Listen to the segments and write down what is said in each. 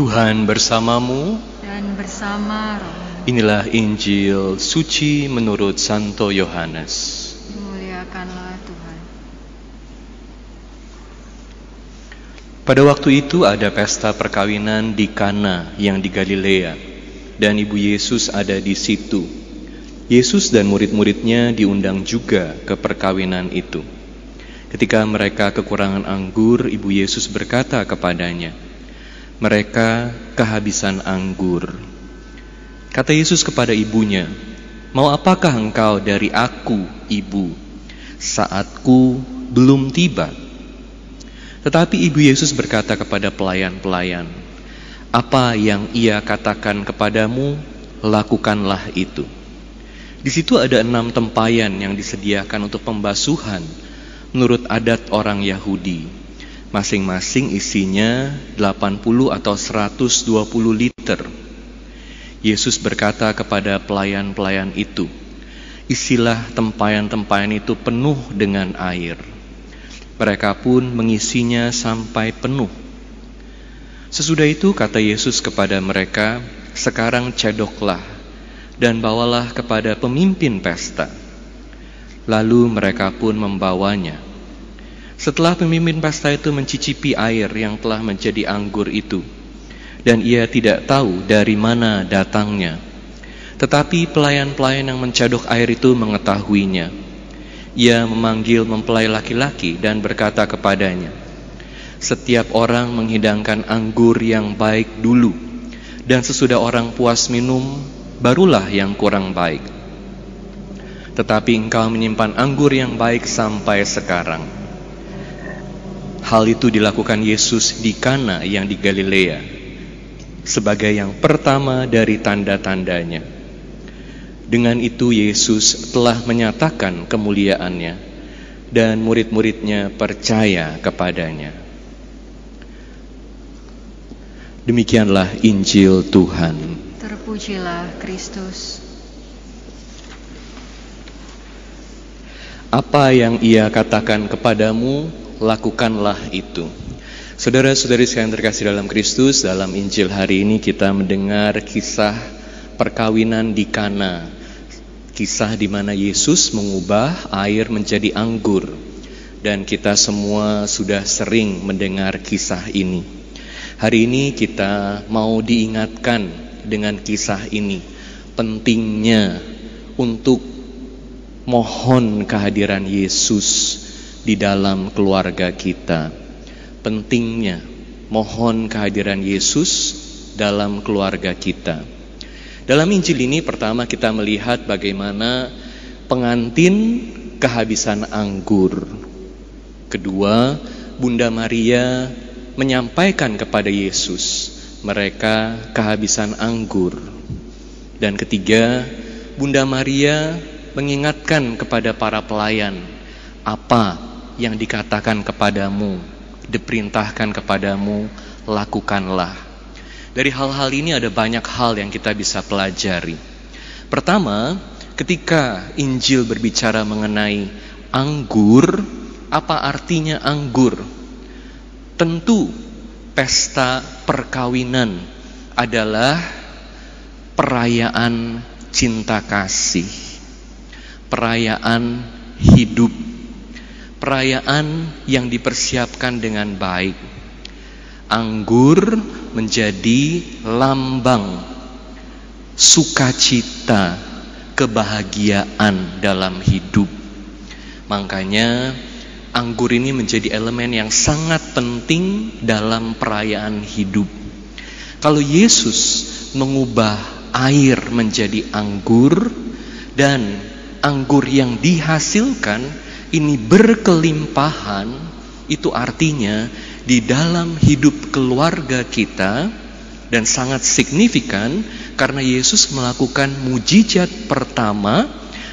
Tuhan bersamamu. dan bersama roh Inilah Injil suci menurut Santo Yohanes. dimuliakanlah Tuhan. Pada waktu itu ada pesta perkawinan di Kana yang di Galilea dan ibu Yesus ada di situ. Yesus dan murid-muridnya diundang juga ke perkawinan itu. Ketika mereka kekurangan anggur, ibu Yesus berkata kepadanya, "Mereka kehabisan anggur." Kata Yesus kepada ibunya, "Mau apakah engkau dari aku, ibu? Saatku belum tiba." Tetapi ibu Yesus berkata kepada pelayan-pelayan, "Apa yang ia katakan kepadamu, lakukanlah itu." Di situ ada enam tempayan yang disediakan untuk pembasuhan menurut adat orang Yahudi. Masing-masing isinya 80 atau 120 liter. Yesus berkata kepada pelayan-pelayan itu, "Isilah tempayan-tempayan itu penuh dengan air." Mereka pun mengisinya sampai penuh. Sesudah itu kata Yesus kepada mereka, "Sekarang cedoklah dan bawalah kepada pemimpin pesta." Lalu mereka pun membawanya. Setelah pemimpin pesta itu mencicipi air yang telah menjadi anggur itu, dan ia tidak tahu dari mana datangnya. Tetapi pelayan-pelayan yang mencadok air itu mengetahuinya. Ia memanggil mempelai laki-laki dan berkata kepadanya, "Setiap orang menghidangkan anggur yang baik dulu, dan sesudah orang puas minum, barulah yang kurang baik. Tetapi engkau menyimpan anggur yang baik sampai sekarang." Hal itu dilakukan Yesus di Kana yang di Galilea sebagai yang pertama dari tanda-tandanya. Dengan itu Yesus telah menyatakan kemuliaannya dan murid-muridnya percaya kepadanya. Demikianlah Injil Tuhan. Terpujilah Kristus. Apa yang ia katakan kepadamu, lakukanlah itu. Saudara-saudari sekalian terkasih dalam Kristus, dalam Injil hari ini kita mendengar kisah perkawinan di Kana. Kisah di mana Yesus mengubah air menjadi anggur. Dan kita semua sudah sering mendengar kisah ini. Hari ini kita mau diingatkan dengan kisah ini. Pentingnya untuk mohon kehadiran Yesus di dalam keluarga kita. Pentingnya mohon kehadiran Yesus dalam keluarga kita. Dalam Injil ini pertama kita melihat bagaimana pengantin kehabisan anggur. Kedua, Bunda Maria menyampaikan kepada Yesus mereka kehabisan anggur. Dan ketiga, Bunda Maria mengingatkan kepada para pelayan apa yang dikatakan kepadamu, diperintahkan kepadamu, lakukanlah. Dari hal-hal ini ada banyak hal yang kita bisa pelajari. Pertama, ketika Injil berbicara mengenai anggur, apa artinya anggur? Tentu pesta perkawinan adalah perayaan cinta kasih, perayaan hidup, perayaan yang dipersiapkan dengan baik. Anggur menjadi lambang sukacita, kebahagiaan dalam hidup. Makanya anggur ini menjadi elemen yang sangat penting dalam perayaan hidup. Kalau Yesus mengubah air menjadi anggur dan anggur yang dihasilkan ini berkelimpahan, itu artinya di dalam hidup keluarga kita dan sangat signifikan karena Yesus melakukan mujizat pertama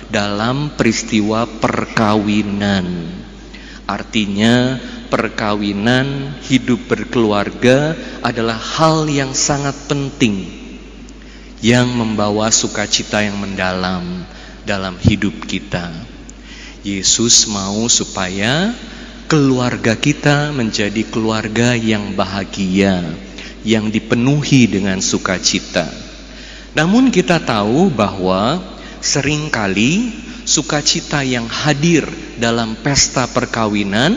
dalam peristiwa perkawinan. Artinya perkawinan, hidup berkeluarga adalah hal yang sangat penting yang membawa sukacita yang mendalam dalam hidup kita. Yesus mau supaya keluarga kita menjadi keluarga yang bahagia, yang dipenuhi dengan sukacita. Namun kita tahu bahwa sering kali sukacita yang hadir dalam pesta perkawinan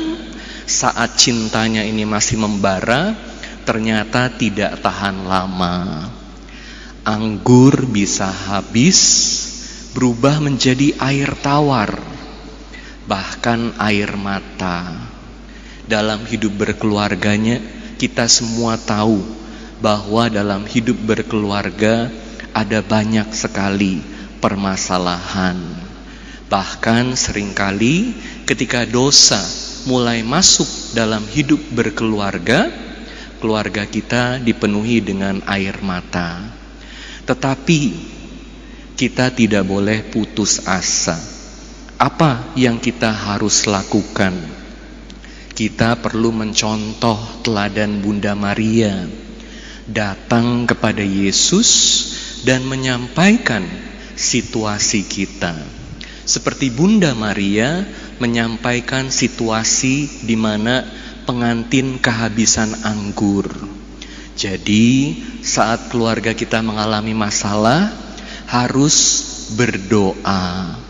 saat cintanya ini masih membara ternyata tidak tahan lama. Anggur bisa habis berubah menjadi air tawar, bahkan air mata. Dalam hidup berkeluarganya, kita semua tahu bahwa dalam hidup berkeluarga ada banyak sekali permasalahan. Bahkan sering kali ketika dosa mulai masuk dalam hidup berkeluarga, keluarga kita dipenuhi dengan air mata. Tetapi kita tidak boleh putus asa. Apa yang kita harus lakukan? Kita perlu mencontoh teladan Bunda Maria, datang kepada Yesus dan menyampaikan situasi kita. Seperti Bunda Maria menyampaikan situasi di mana pengantin kehabisan anggur. Jadi, saat keluarga kita mengalami masalah, harus berdoa.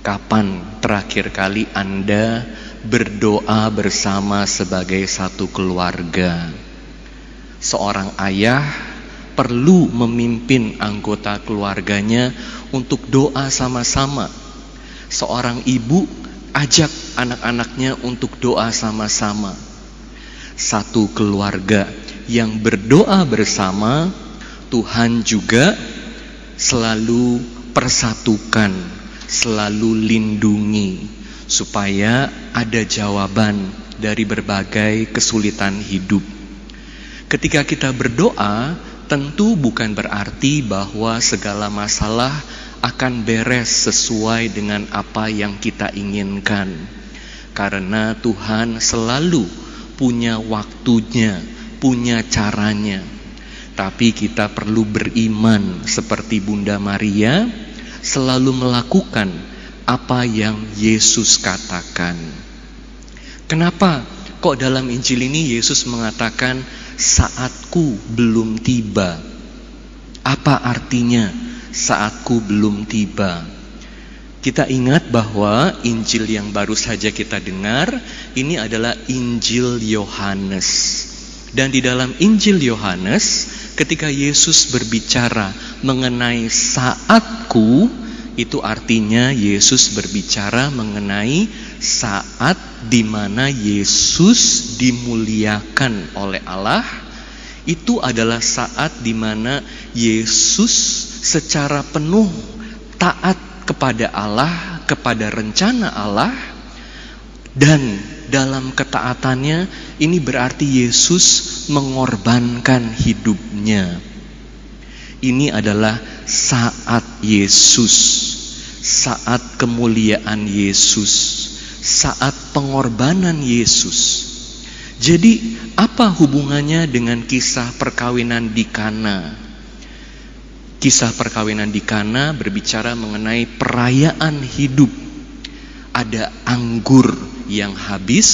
Kapan terakhir kali Anda berdoa bersama sebagai satu keluarga? Seorang ayah perlu memimpin anggota keluarganya untuk doa sama-sama. Seorang ibu ajak anak-anaknya untuk doa sama-sama. Satu keluarga yang berdoa bersama, Tuhan juga selalu persatukan, selalu lindungi, supaya ada jawaban dari berbagai kesulitan hidup. Ketika kita berdoa, tentu bukan berarti bahwa segala masalah akan beres sesuai dengan apa yang kita inginkan, karena Tuhan selalu punya waktunya, punya caranya tapi kita perlu beriman seperti Bunda Maria, selalu melakukan apa yang Yesus katakan. Kenapa kok dalam Injil ini Yesus mengatakan saatku belum tiba? Apa artinya saatku belum tiba? Kita ingat bahwa Injil yang baru saja kita dengar ini adalah Injil Yohanes. Dan di dalam Injil Yohanes ketika Yesus berbicara mengenai saatku, itu artinya Yesus berbicara mengenai saat di mana Yesus dimuliakan oleh Allah. Itu adalah saat di mana Yesus secara penuh taat kepada Allah, kepada rencana Allah, dan dalam ketaatannya ini berarti Yesus mengorbankan hidupnya. Ini adalah saat Yesus, saat kemuliaan Yesus, saat pengorbanan Yesus. Jadi, apa hubungannya dengan kisah perkawinan di Kana? Kisah perkawinan di Kana berbicara mengenai perayaan hidup. Ada anggur yang habis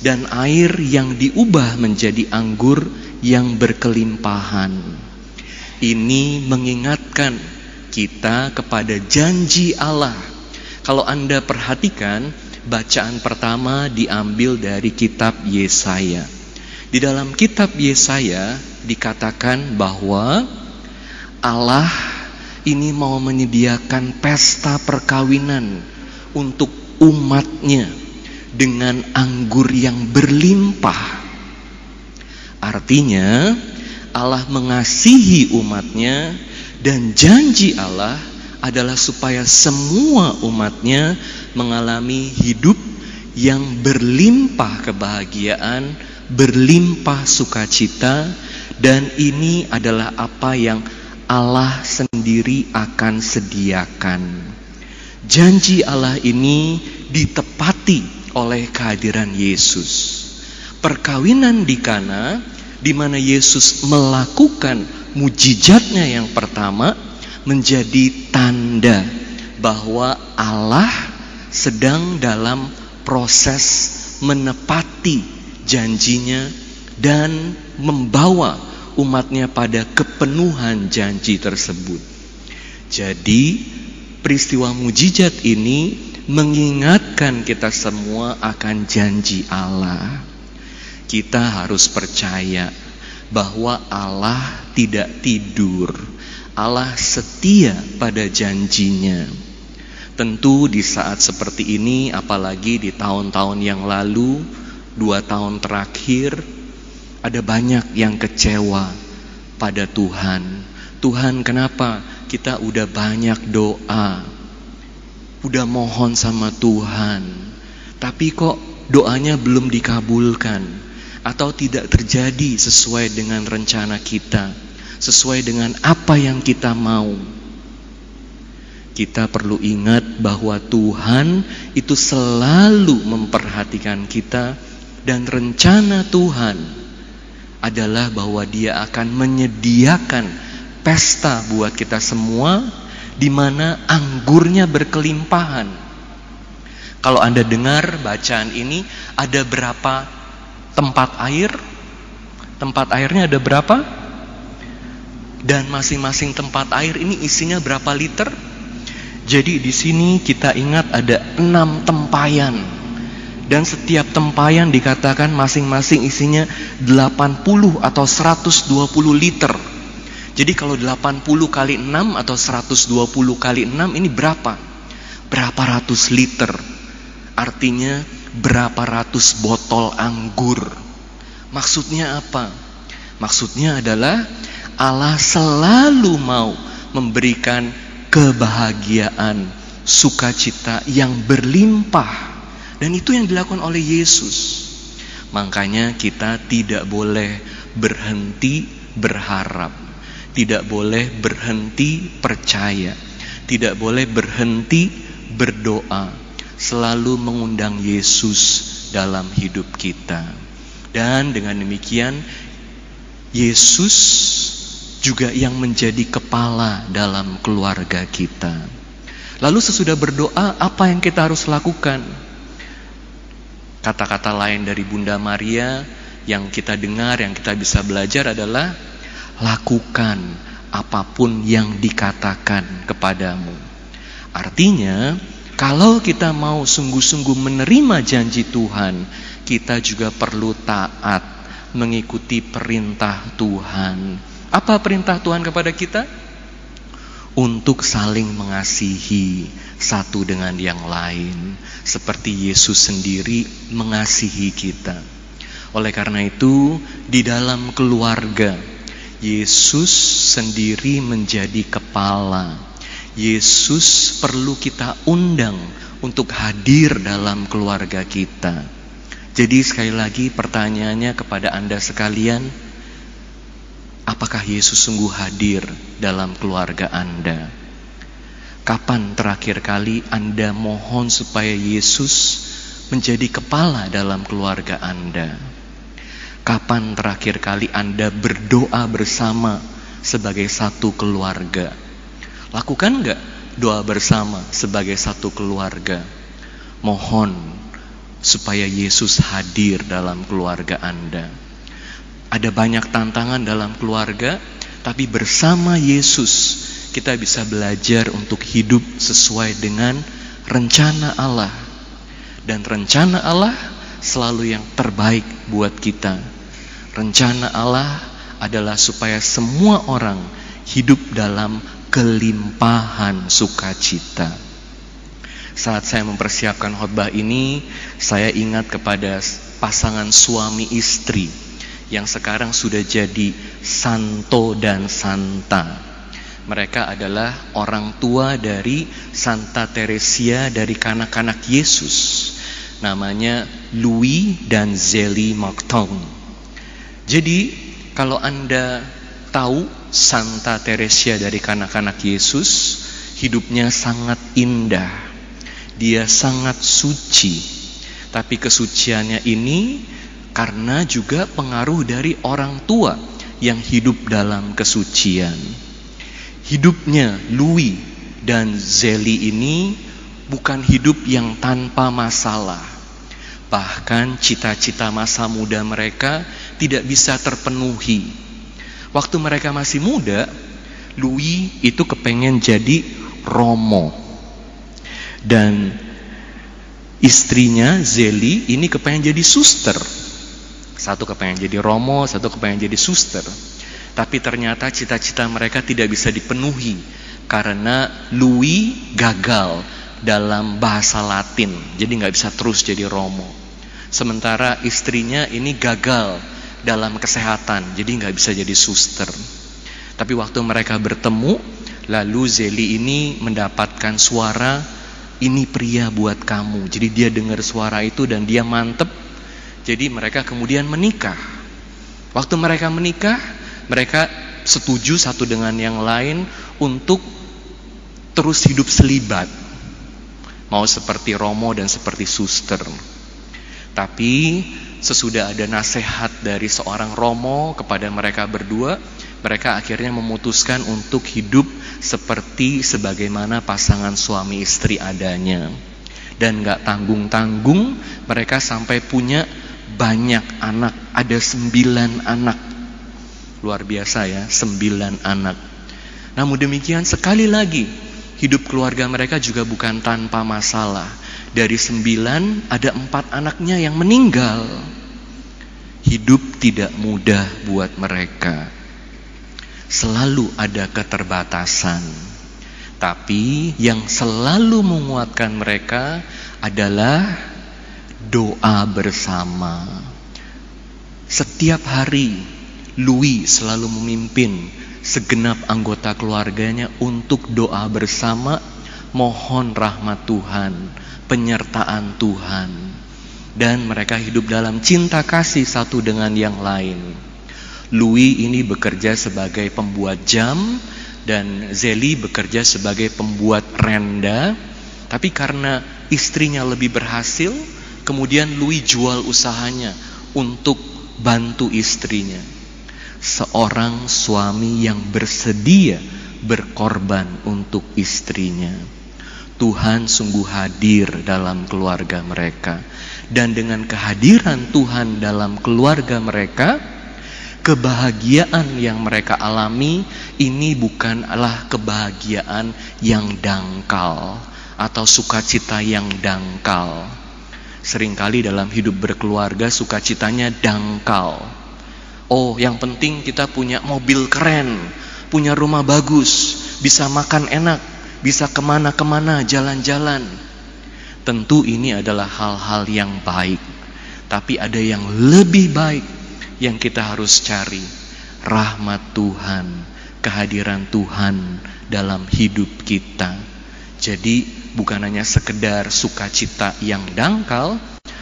dan air yang diubah menjadi anggur yang berkelimpahan. Ini mengingatkan kita kepada janji Allah. Kalau Anda perhatikan, bacaan pertama diambil dari kitab Yesaya. Di dalam kitab Yesaya dikatakan bahwa Allah ini mau menyediakan pesta perkawinan untuk umatnya dengan anggur yang berlimpah. Artinya Allah mengasihi umatnya dan janji Allah adalah supaya semua umatnya mengalami hidup yang berlimpah kebahagiaan, berlimpah sukacita dan ini adalah apa yang Allah sendiri akan sediakan. Janji Allah ini ditepati oleh kehadiran Yesus. Perkawinan di Kana di mana Yesus melakukan mujizatnya yang pertama menjadi tanda bahwa Allah sedang dalam proses menepati janjinya dan membawa umatnya pada kepenuhan janji tersebut. Jadi peristiwa mujizat ini mengingatkan kita semua akan janji Allah. Kita harus percaya bahwa Allah tidak tidur. Allah setia pada janjinya. Tentu di saat seperti ini, apalagi di tahun-tahun yang lalu, dua tahun terakhir, ada banyak yang kecewa pada Tuhan. Tuhan, kenapa kita udah banyak doa, udah mohon sama Tuhan, tapi kok doanya belum dikabulkan? Atau tidak terjadi sesuai dengan rencana kita, sesuai dengan apa yang kita mau? kita perlu ingat bahwa Tuhan itu selalu memperhatikan kita dan rencana Tuhan adalah bahwa Dia akan menyediakan pesta buat kita semua di mana anggurnya berkelimpahan. Kalau Anda dengar bacaan ini ada berapa tempat air? Tempat airnya ada berapa? Dan masing-masing tempat air ini isinya berapa liter? Jadi di sini kita ingat ada enam tempayan dan setiap tempayan dikatakan masing-masing isinya 80 atau 120 liter. Jadi kalau 80 kali 6 atau 120 kali 6 ini berapa? Berapa ratus liter? Artinya berapa ratus botol anggur. Maksudnya apa? Maksudnya adalah Allah selalu mau memberikan kebahagiaan, sukacita yang berlimpah. Dan itu yang dilakukan oleh Yesus. Makanya kita tidak boleh berhenti berharap. Tidak boleh berhenti percaya. Tidak boleh berhenti berdoa. Selalu mengundang Yesus dalam hidup kita. Dan dengan demikian Yesus juga yang menjadi kepala dalam keluarga kita. Lalu sesudah berdoa, apa yang kita harus lakukan? Kata-kata lain dari Bunda Maria yang kita dengar, yang kita bisa belajar adalah lakukan apa pun yang dikatakan kepadamu. Artinya, kalau kita mau sungguh-sungguh menerima janji Tuhan, kita juga perlu taat mengikuti perintah Tuhan apa perintah Tuhan kepada kita? Untuk saling mengasihi satu dengan yang lain, seperti Yesus sendiri mengasihi kita. Oleh karena itu, di dalam keluarga, Yesus sendiri menjadi kepala. Yesus perlu kita undang untuk hadir dalam keluarga kita. Jadi, sekali lagi, pertanyaannya kepada Anda sekalian Apakah Yesus sungguh hadir dalam keluarga Anda? Kapan terakhir kali Anda mohon supaya Yesus menjadi kepala dalam keluarga Anda? Kapan terakhir kali Anda berdoa bersama sebagai satu keluarga? Lakukan nggak doa bersama sebagai satu keluarga? Mohon supaya Yesus hadir dalam keluarga Anda. Ada banyak tantangan dalam keluarga, tapi bersama Yesus kita bisa belajar untuk hidup sesuai dengan rencana Allah. Dan rencana Allah selalu yang terbaik buat kita. Rencana Allah adalah supaya semua orang hidup dalam kelimpahan sukacita. Saat saya mempersiapkan khotbah ini, saya ingat kepada pasangan suami istri yang sekarang sudah jadi santo dan santa. Mereka adalah orang tua dari Santa Teresia dari kanak-kanak Yesus. Namanya Louis dan Zeli Moncton. Jadi kalau Anda tahu Santa Teresia dari kanak-kanak Yesus, hidupnya sangat indah. Dia sangat suci. Tapi kesuciannya ini karena juga pengaruh dari orang tua yang hidup dalam kesucian. Hidupnya Louis dan Zeli ini bukan hidup yang tanpa masalah. Bahkan cita-cita masa muda mereka tidak bisa terpenuhi. Waktu mereka masih muda, Louis itu kepengen jadi Romo. Dan istrinya Zeli ini kepengen jadi suster. Satu kepengen jadi Romo, satu kepengen jadi suster. Tapi ternyata cita-cita mereka tidak bisa dipenuhi karena Louis gagal dalam bahasa Latin, jadi nggak bisa terus jadi Romo. Sementara istrinya ini gagal dalam kesehatan, jadi nggak bisa jadi suster. Tapi waktu mereka bertemu, lalu Zeli ini mendapatkan suara, ini pria buat kamu. Jadi dia dengar suara itu dan dia mantep. Jadi mereka kemudian menikah. Waktu mereka menikah, mereka setuju satu dengan yang lain untuk terus hidup selibat. Mau seperti Romo dan seperti suster. Tapi sesudah ada nasihat dari seorang Romo kepada mereka berdua, mereka akhirnya memutuskan untuk hidup seperti sebagaimana pasangan suami istri adanya. Dan gak tanggung-tanggung mereka sampai punya banyak anak, ada sembilan anak. Luar biasa ya, sembilan anak. Namun demikian sekali lagi, hidup keluarga mereka juga bukan tanpa masalah. Dari sembilan ada empat anaknya yang meninggal. Hidup tidak mudah buat mereka. Selalu ada keterbatasan. Tapi yang selalu menguatkan mereka adalah doa bersama. Setiap hari Louis selalu memimpin segenap anggota keluarganya untuk doa bersama mohon rahmat Tuhan, penyertaan Tuhan. Dan mereka hidup dalam cinta kasih satu dengan yang lain. Louis ini bekerja sebagai pembuat jam dan Zeli bekerja sebagai pembuat renda. Tapi karena istrinya lebih berhasil, kemudian Louis jual usahanya untuk bantu istrinya. Seorang suami yang bersedia berkorban untuk istrinya. Tuhan sungguh hadir dalam keluarga mereka, dan dengan kehadiran Tuhan dalam keluarga mereka, kebahagiaan yang mereka alami ini bukanlah kebahagiaan yang dangkal atau sukacita yang dangkal. Seringkali dalam hidup berkeluarga sukacitanya dangkal. Oh, yang penting kita punya mobil keren, punya rumah bagus, bisa makan enak, bisa ke mana-kemana jalan-jalan. Tentu ini adalah hal-hal yang baik, tapi ada yang lebih baik yang kita harus cari. Rahmat Tuhan, kehadiran Tuhan dalam hidup kita. Jadi bukan hanya sekedar sukacita yang dangkal,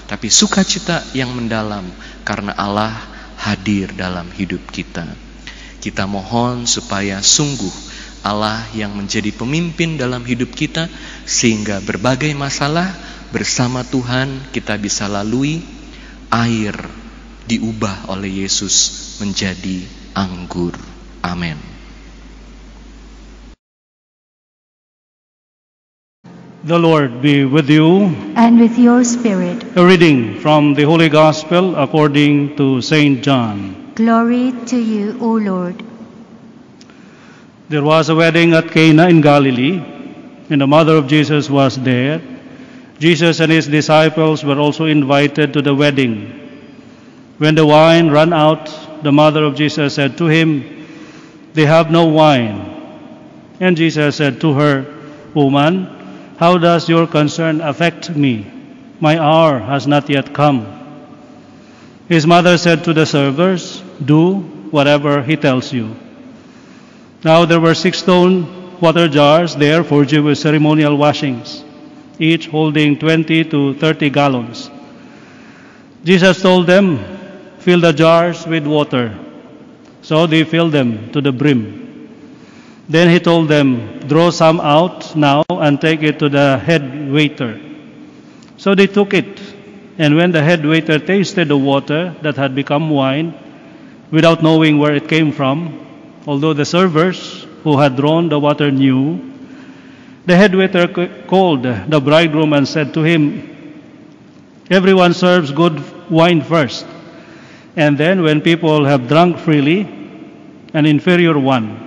tapi sukacita yang mendalam karena Allah hadir dalam hidup kita. Kita mohon supaya sungguh Allah yang menjadi pemimpin dalam hidup kita sehingga berbagai masalah bersama Tuhan kita bisa lalui air diubah oleh Yesus menjadi anggur. Amin. The Lord be with you. and with your spirit. A reading from the Holy Gospel according to St. John. Glory to you, O Lord. There was a wedding at Cana in Galilee, and the mother of Jesus was there. Jesus and his disciples were also invited to the wedding. When the wine ran out, the mother of Jesus said to him, They have no wine. And Jesus said to her, Woman, how does your concern affect me? My hour has not yet come. His mother said to the servers, Do whatever he tells you. Now there were six stone water jars there for Jewish ceremonial washings, each holding 20 to 30 gallons. Jesus told them, Fill the jars with water. So they filled them to the brim. Then he told them, Draw some out now and take it to the head waiter. So they took it. And when the head waiter tasted the water that had become wine, without knowing where it came from, although the servers who had drawn the water knew, the head waiter called the bridegroom and said to him, Everyone serves good wine first, And then, when people have drunk freely, an inferior one.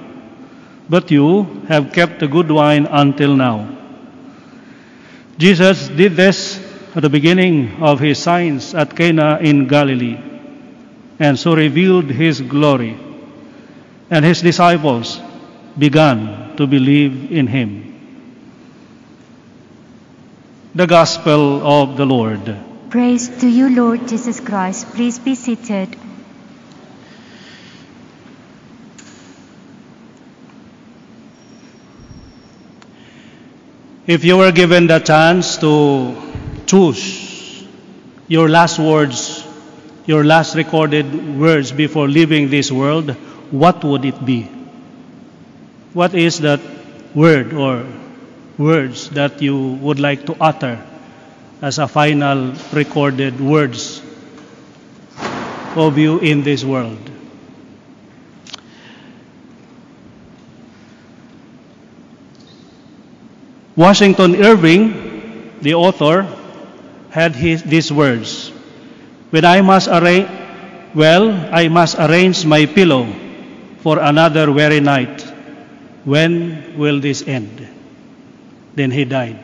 But you have kept the good wine until now. Jesus did this at the beginning of his signs at Cana in Galilee, and so revealed his glory. And his disciples began to believe in him. The Gospel of the Lord. Praise to you, Lord Jesus Christ. Please be seated. If you were given the chance to choose your last words, your last recorded words before leaving this world, what would it be? What is that word or words that you would like to utter as a final recorded words of you in this world? Washington Irving, the author, had his, these words When I must arrange, well, I must arrange my pillow for another weary night. When will this end? Then he died.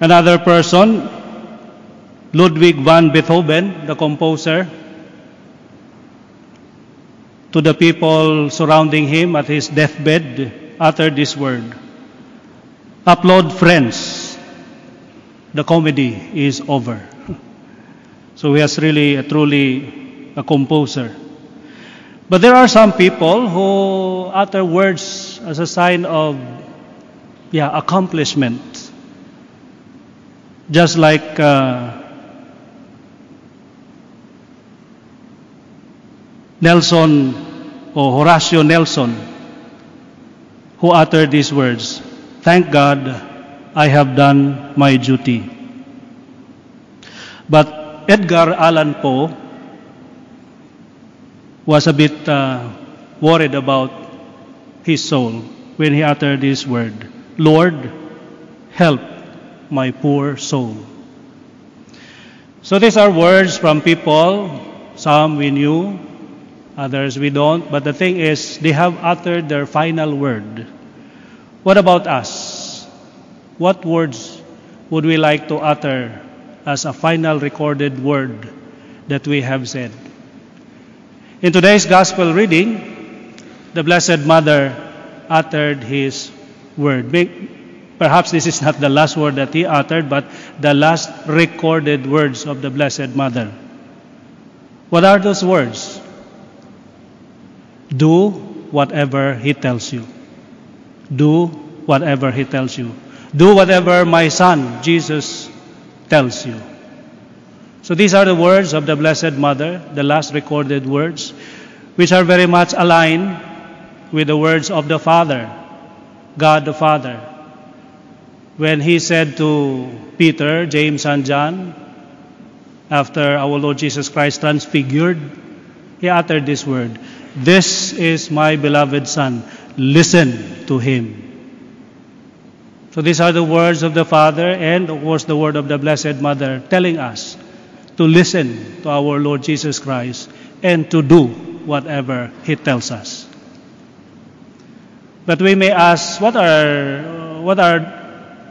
Another person, Ludwig van Beethoven, the composer, to the people surrounding him at his deathbed, uttered this word Upload friends, the comedy is over. So he is really, a, truly a composer. But there are some people who utter words as a sign of yeah, accomplishment. Just like uh, Nelson or Horatio Nelson, who uttered these words Thank God I have done my duty. But Edgar Allan Poe was a bit uh, worried about his soul when he uttered this word Lord, help my poor soul. So these are words from people, some we knew, others we don't, but the thing is, they have uttered their final word. What about us? What words would we like to utter as a final recorded word that we have said? In today's gospel reading, the Blessed Mother uttered his word. Perhaps this is not the last word that he uttered, but the last recorded words of the Blessed Mother. What are those words? Do whatever he tells you. Do whatever he tells you. Do whatever my son, Jesus, tells you. So these are the words of the Blessed Mother, the last recorded words, which are very much aligned with the words of the Father, God the Father. When he said to Peter, James, and John, after our Lord Jesus Christ transfigured, he uttered this word This is my beloved Son. Listen to him. So these are the words of the Father and of course the word of the Blessed Mother telling us to listen to our Lord Jesus Christ and to do whatever He tells us. But we may ask, what are what are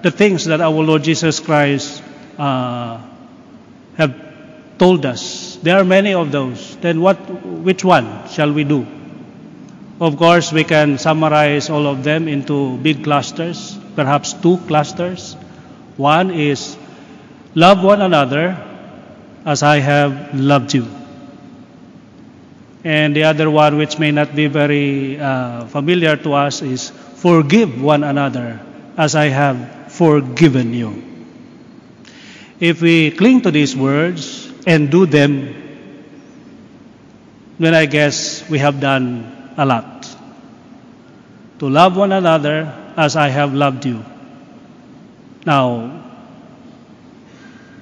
the things that our Lord Jesus Christ uh, have told us? There are many of those. Then what? Which one shall we do? Of course, we can summarize all of them into big clusters, perhaps two clusters. One is love one another as I have loved you. And the other one, which may not be very uh, familiar to us, is forgive one another as I have forgiven you. If we cling to these words and do them, then I guess we have done a lot. To love one another as I have loved you. Now,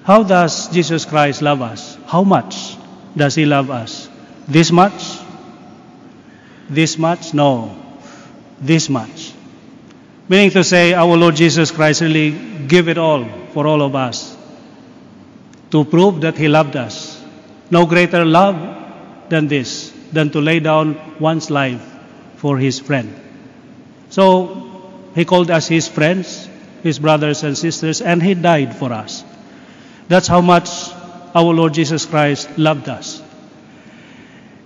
how does Jesus Christ love us? How much does He love us? This much? This much? No. This much. Meaning to say, our Lord Jesus Christ really give it all for all of us to prove that He loved us. No greater love than this, than to lay down one's life for his friend. So he called us his friends, his brothers and sisters, and he died for us. That's how much our Lord Jesus Christ loved us.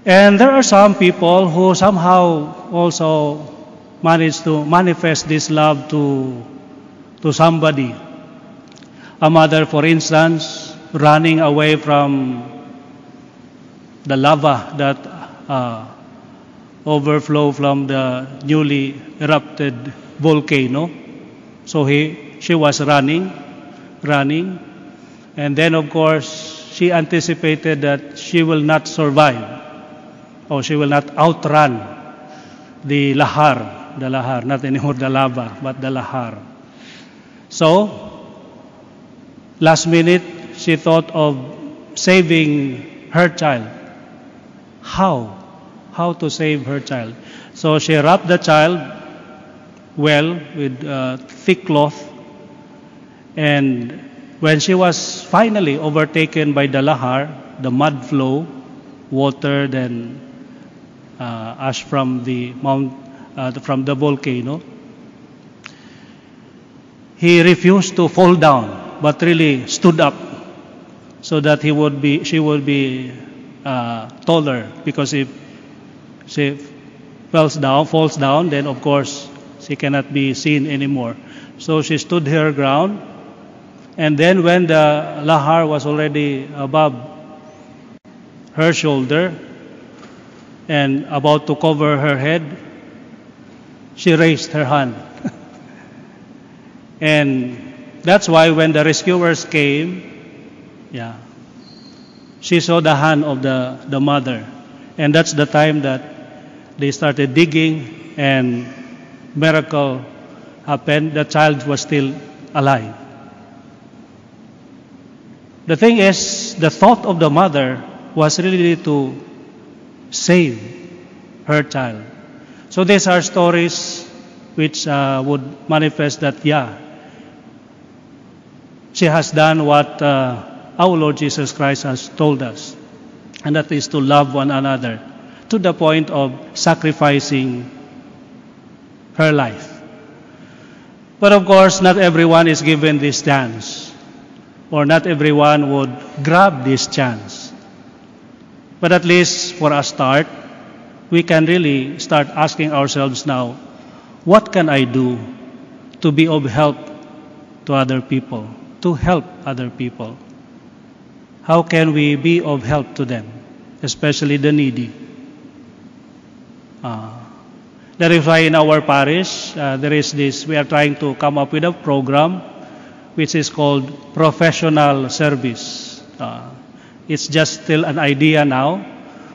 And there are some people who somehow also manage to manifest this love to, to somebody. A mother, for instance, running away from the lava that uh, overflow from the newly erupted volcano. So he, she was running, running, and then of course she anticipated that she will not survive, or she will not outrun the lahar, the lahar, not anymore the lava, but the lahar. So, last minute she thought of saving her child. How? How to save her child? So she wrapped the child well with uh, thick cloth, and when she was finally overtaken by the lahar, the mud flow, water, then uh, ash from the mount, uh, from the volcano, he refused to fall down, but really stood up, so that he would be, she would be uh, taller. Because if she falls down, falls down, then of course she cannot be seen anymore. So she stood her ground, and then when the lahar was already above her shoulder and about to cover her head, she raised her hand. and that's why when the rescuers came, yeah, she saw the hand of the, the mother. And that's the time that they started digging and miracle happened. The child was still alive. The thing is, the thought of the mother was really to save her child. So these are stories which uh, would manifest that, yeah, she has done what uh, our Lord Jesus Christ has told us, and that is to love one another to the point of sacrificing her life. But of course, not everyone is given this chance, or not everyone would grab this chance. But at least for a start, we can really start asking ourselves now what can I do to be of help to other people, to help other people? How can we be of help to them, especially the needy? Uh, that is why in our parish, uh, there is this, we are trying to come up with a program which is called professional service. Uh, it's just still an idea now,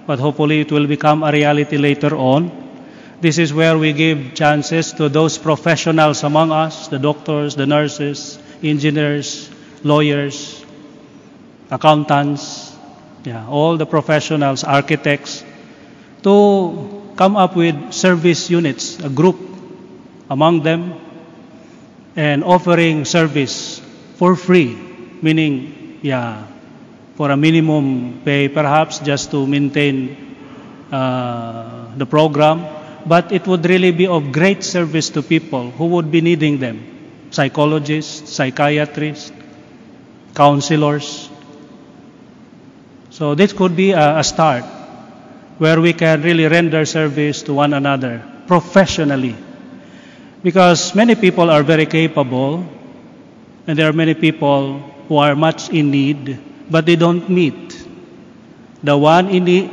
but hopefully it will become a reality later on. This is where we give chances to those professionals among us, the doctors, the nurses, engineers, lawyers, accountants, yeah, all the professionals, architects, to come up with service units, a group among them, and offering service for free, meaning, yeah, for a minimum pay, perhaps just to maintain uh, the program, but it would really be of great service to people who would be needing them psychologists, psychiatrists, counselors. So, this could be a, a start where we can really render service to one another professionally. Because many people are very capable, and there are many people who are much in need, but they don't meet the one in need,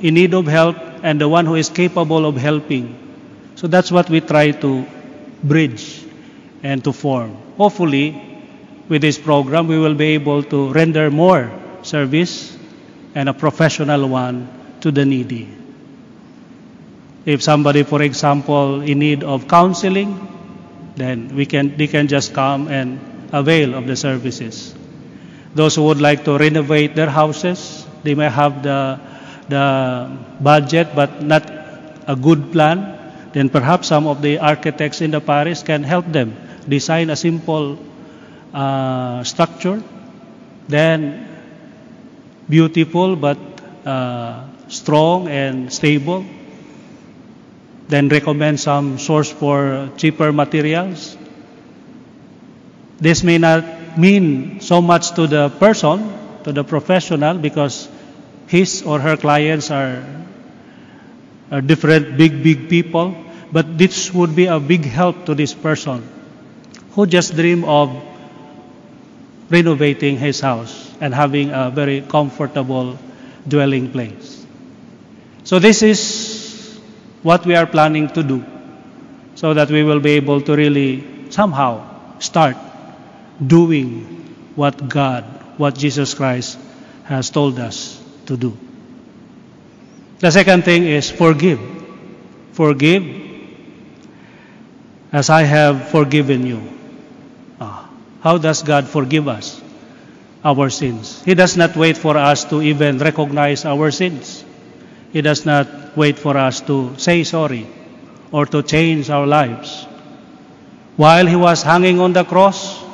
in need of help and the one who is capable of helping. So that's what we try to bridge and to form. Hopefully, with this program, we will be able to render more service and a professional one to the needy. If somebody, for example, in need of counseling, then we can, they can just come and avail of the services. Those who would like to renovate their houses, they may have the, the budget but not a good plan, then perhaps some of the architects in the parish can help them design a simple uh, structure. Then beautiful but uh, strong and stable, then recommend some source for cheaper materials. This may not mean so much to the person, to the professional, because his or her clients are, are different big, big people, but this would be a big help to this person who just dream of renovating his house and having a very comfortable dwelling place. So this is what we are planning to do so that we will be able to really somehow start doing what God, what Jesus Christ has told us to do. The second thing is forgive. Forgive as I have forgiven you. Ah, how does God forgive us? Our sins. He does not wait for us to even recognize our sins. He does not wait for us to say sorry or to change our lives. While he was hanging on the cross,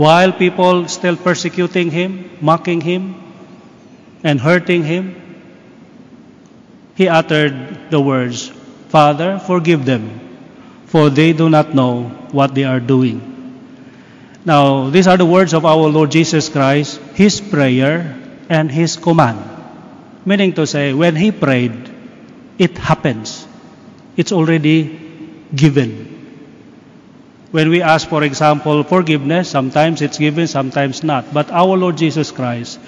while people still persecuting him, mocking him, and hurting him, he uttered the words, Father, forgive them, for they do not know what they are doing. Now, these are the words of our Lord Jesus Christ, His prayer and His command. Meaning to say, when He prayed, it happens. It's already given. When we ask, for example, forgiveness, sometimes it's given, sometimes not. But our Lord Jesus Christ,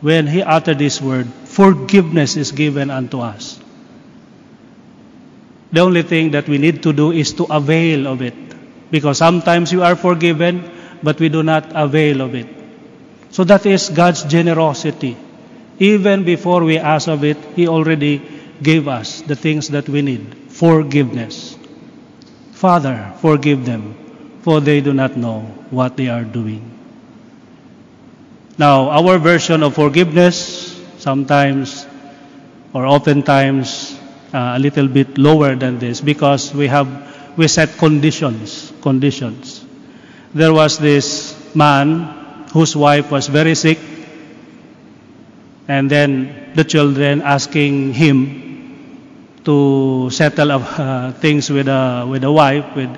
when He uttered this word, forgiveness is given unto us. The only thing that we need to do is to avail of it. Because sometimes you are forgiven, but we do not avail of it. So that is God's generosity. Even before we ask of it, He already gave us the things that we need forgiveness. Father, forgive them, for they do not know what they are doing. Now, our version of forgiveness sometimes or oftentimes uh, a little bit lower than this because we have we set conditions conditions there was this man whose wife was very sick and then the children asking him to settle uh, things with a with a wife with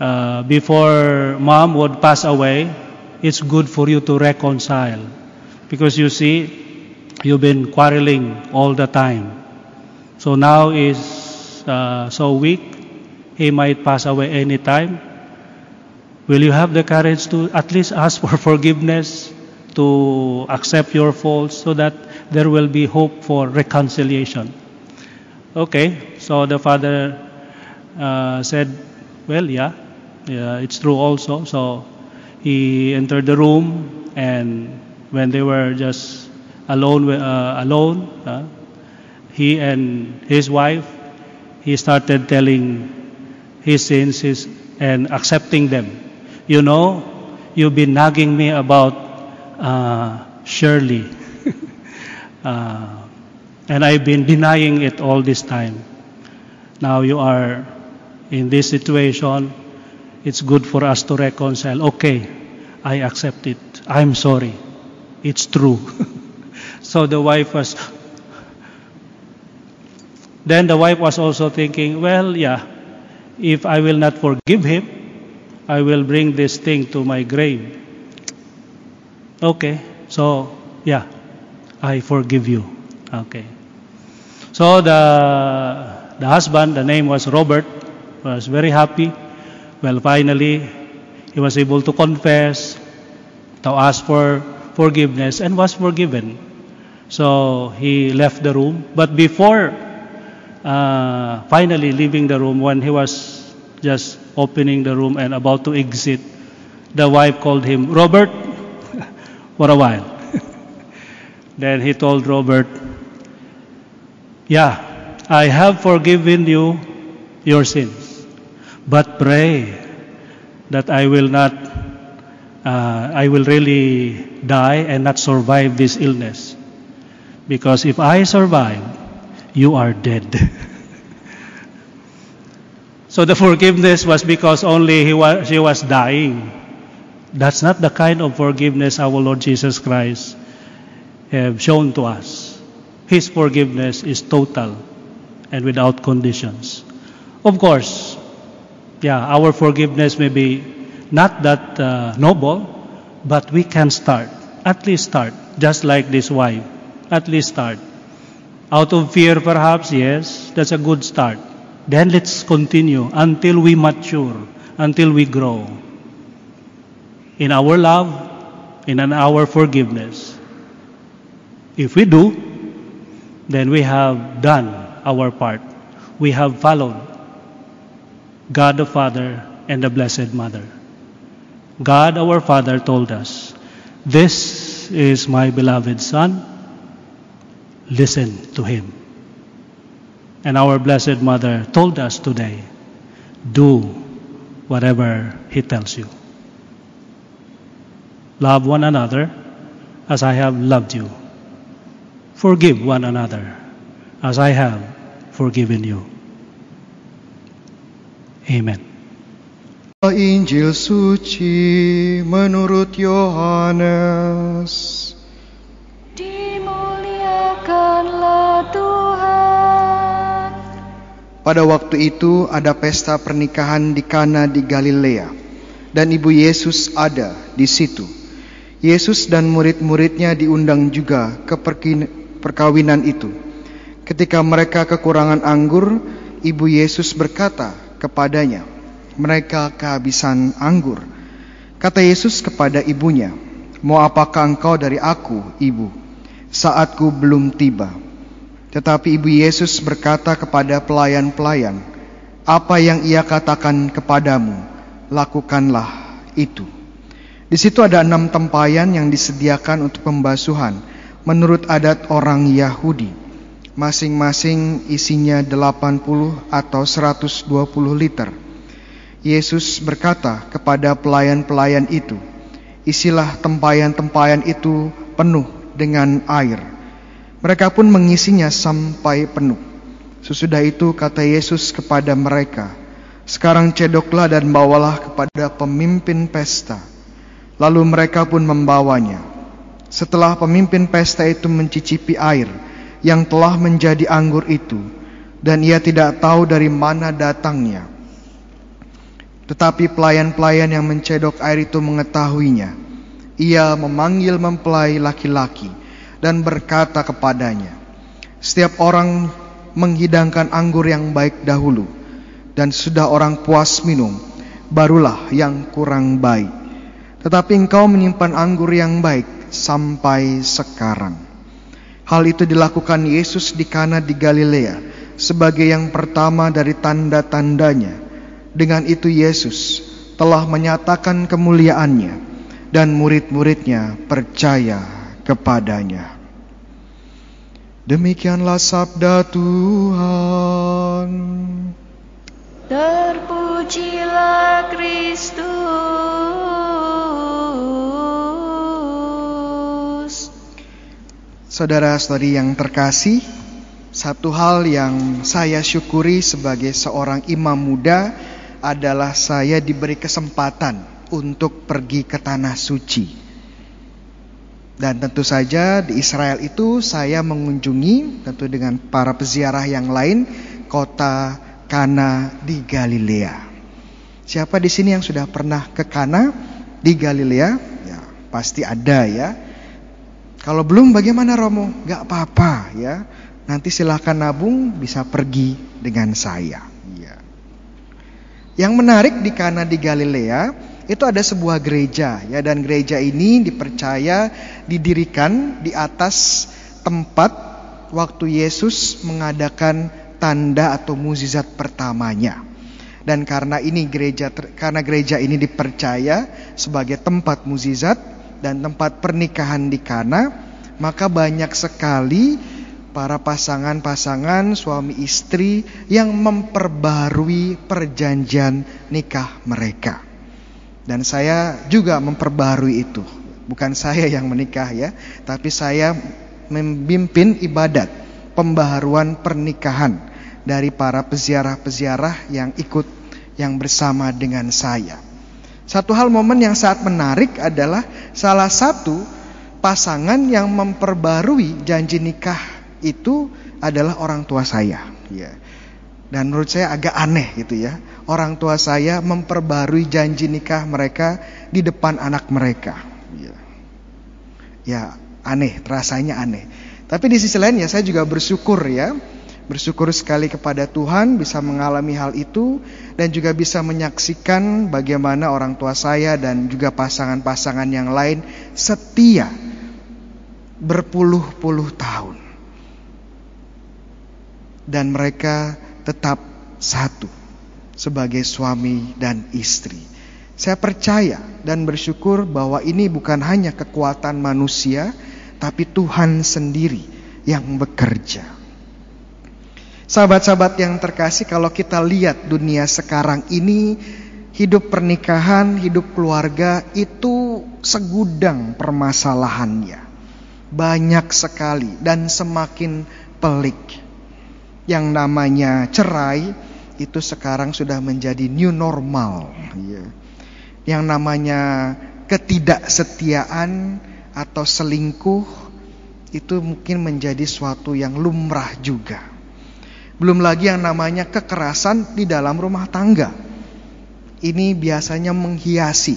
uh, before mom would pass away it's good for you to reconcile. Because you see you've been quarreling all the time. So now is uh, so weak. He might pass away anytime. Will you have the courage to at least ask for forgiveness to accept your faults so that there will be hope for reconciliation? Okay so the father uh, said well yeah, yeah it's true also. So he entered the room and when they were just alone uh, alone uh, he and his wife he started telling his sins his, and accepting them. You know you've been nagging me about uh, Shirley. Uh, and I've been denying it all this time. Now you are in this situation it's good for us to reconcile. Okay, I accept it. I'm sorry. It's true. so the wife was. Then the wife was also thinking, well, yeah, if I will not forgive him, I will bring this thing to my grave. Okay, so yeah, I forgive you. Okay. So the the husband, the name was Robert, was very happy well, finally, he was able to confess, to ask for forgiveness, and was forgiven. So he left the room. But before uh, finally leaving the room, when he was just opening the room and about to exit, the wife called him, Robert, for a while. then he told Robert, Yeah, I have forgiven you your sins. But pray that I will not, uh, I will really die and not survive this illness. Because if I survive, you are dead. so the forgiveness was because only he was, she was dying. That's not the kind of forgiveness our Lord Jesus Christ have shown to us. His forgiveness is total and without conditions. Of course, yeah, our forgiveness may be not that uh, noble, but we can start. At least start, just like this wife. At least start. Out of fear, perhaps, yes, that's a good start. Then let's continue until we mature, until we grow in our love, in our forgiveness. If we do, then we have done our part. We have followed God the Father and the Blessed Mother. God our Father told us, This is my beloved Son, listen to him. And our Blessed Mother told us today, do whatever he tells you. Love one another as I have loved you. Forgive one another as I have forgiven you. Amen. Injil suci menurut Yohanes. Dimuliakanlah Tuhan. Pada waktu itu ada pesta pernikahan di Kana di Galilea dan ibu Yesus ada di situ. Yesus dan murid-muridnya diundang juga ke perkawinan itu. Ketika mereka kekurangan anggur, ibu Yesus berkata kepadanya, "Mereka kehabisan anggur." Kata Yesus kepada ibunya, "Mau apakah engkau dari aku, ibu? Saatku belum tiba." Tetapi ibu Yesus berkata kepada pelayan-pelayan, "Apa yang ia katakan kepadamu, lakukanlah itu." Di situ ada enam tempayan yang disediakan untuk pembasuhan menurut adat orang Yahudi. Masing-masing isinya 80 atau 120 liter. Yesus berkata kepada pelayan-pelayan itu, Isilah tempayan-tempayan itu penuh dengan air. Mereka pun mengisinya sampai penuh. Sesudah itu kata Yesus kepada mereka, Sekarang cedoklah dan bawalah kepada pemimpin pesta. Lalu mereka pun membawanya. Setelah pemimpin pesta itu mencicipi air yang telah menjadi anggur itu, dan ia tidak tahu dari mana datangnya. Tetapi pelayan-pelayan yang mencedok air itu mengetahuinya. Ia memanggil mempelai laki-laki dan berkata kepadanya, "Setiap orang menghidangkan anggur yang baik dahulu, dan sudah orang puas minum, barulah yang kurang baik. Tetapi engkau menyimpan anggur yang baik sampai sekarang." Hal itu dilakukan Yesus di Kana di Galilea sebagai yang pertama dari tanda-tandanya dengan itu Yesus telah menyatakan kemuliaannya dan murid-muridnya percaya kepadanya. Demikianlah sabda Tuhan. Terpujilah Kristus. Saudara-saudari yang terkasih, satu hal yang saya syukuri sebagai seorang imam muda adalah saya diberi kesempatan untuk pergi ke tanah suci. Dan tentu saja di Israel itu saya mengunjungi tentu dengan para peziarah yang lain kota Kana di Galilea. Siapa di sini yang sudah pernah ke Kana di Galilea? Ya, pasti ada ya. Kalau belum bagaimana Romo? Gak apa-apa ya. Nanti silahkan nabung bisa pergi dengan saya. Yang menarik di Kana di Galilea itu ada sebuah gereja ya dan gereja ini dipercaya didirikan di atas tempat waktu Yesus mengadakan tanda atau mukjizat pertamanya. Dan karena ini gereja karena gereja ini dipercaya sebagai tempat mukjizat dan tempat pernikahan di Kana, maka banyak sekali para pasangan-pasangan suami istri yang memperbarui perjanjian nikah mereka. Dan saya juga memperbarui itu. Bukan saya yang menikah ya, tapi saya memimpin ibadat pembaharuan pernikahan dari para peziarah-peziarah yang ikut yang bersama dengan saya. Satu hal momen yang sangat menarik adalah salah satu pasangan yang memperbarui janji nikah itu adalah orang tua saya. Ya. Dan menurut saya agak aneh gitu ya. Orang tua saya memperbarui janji nikah mereka di depan anak mereka. Ya, ya aneh, rasanya aneh. Tapi di sisi lain ya saya juga bersyukur ya. Bersyukur sekali kepada Tuhan bisa mengalami hal itu dan juga bisa menyaksikan bagaimana orang tua saya dan juga pasangan-pasangan yang lain setia berpuluh-puluh tahun. Dan mereka tetap satu sebagai suami dan istri. Saya percaya dan bersyukur bahwa ini bukan hanya kekuatan manusia, tapi Tuhan sendiri yang bekerja. Sahabat-sahabat yang terkasih, kalau kita lihat dunia sekarang ini, hidup pernikahan, hidup keluarga itu segudang permasalahannya. Banyak sekali dan semakin pelik. Yang namanya cerai itu sekarang sudah menjadi new normal. Ya. Yang namanya ketidaksetiaan atau selingkuh itu mungkin menjadi suatu yang lumrah juga. Belum lagi yang namanya kekerasan di dalam rumah tangga. Ini biasanya menghiasi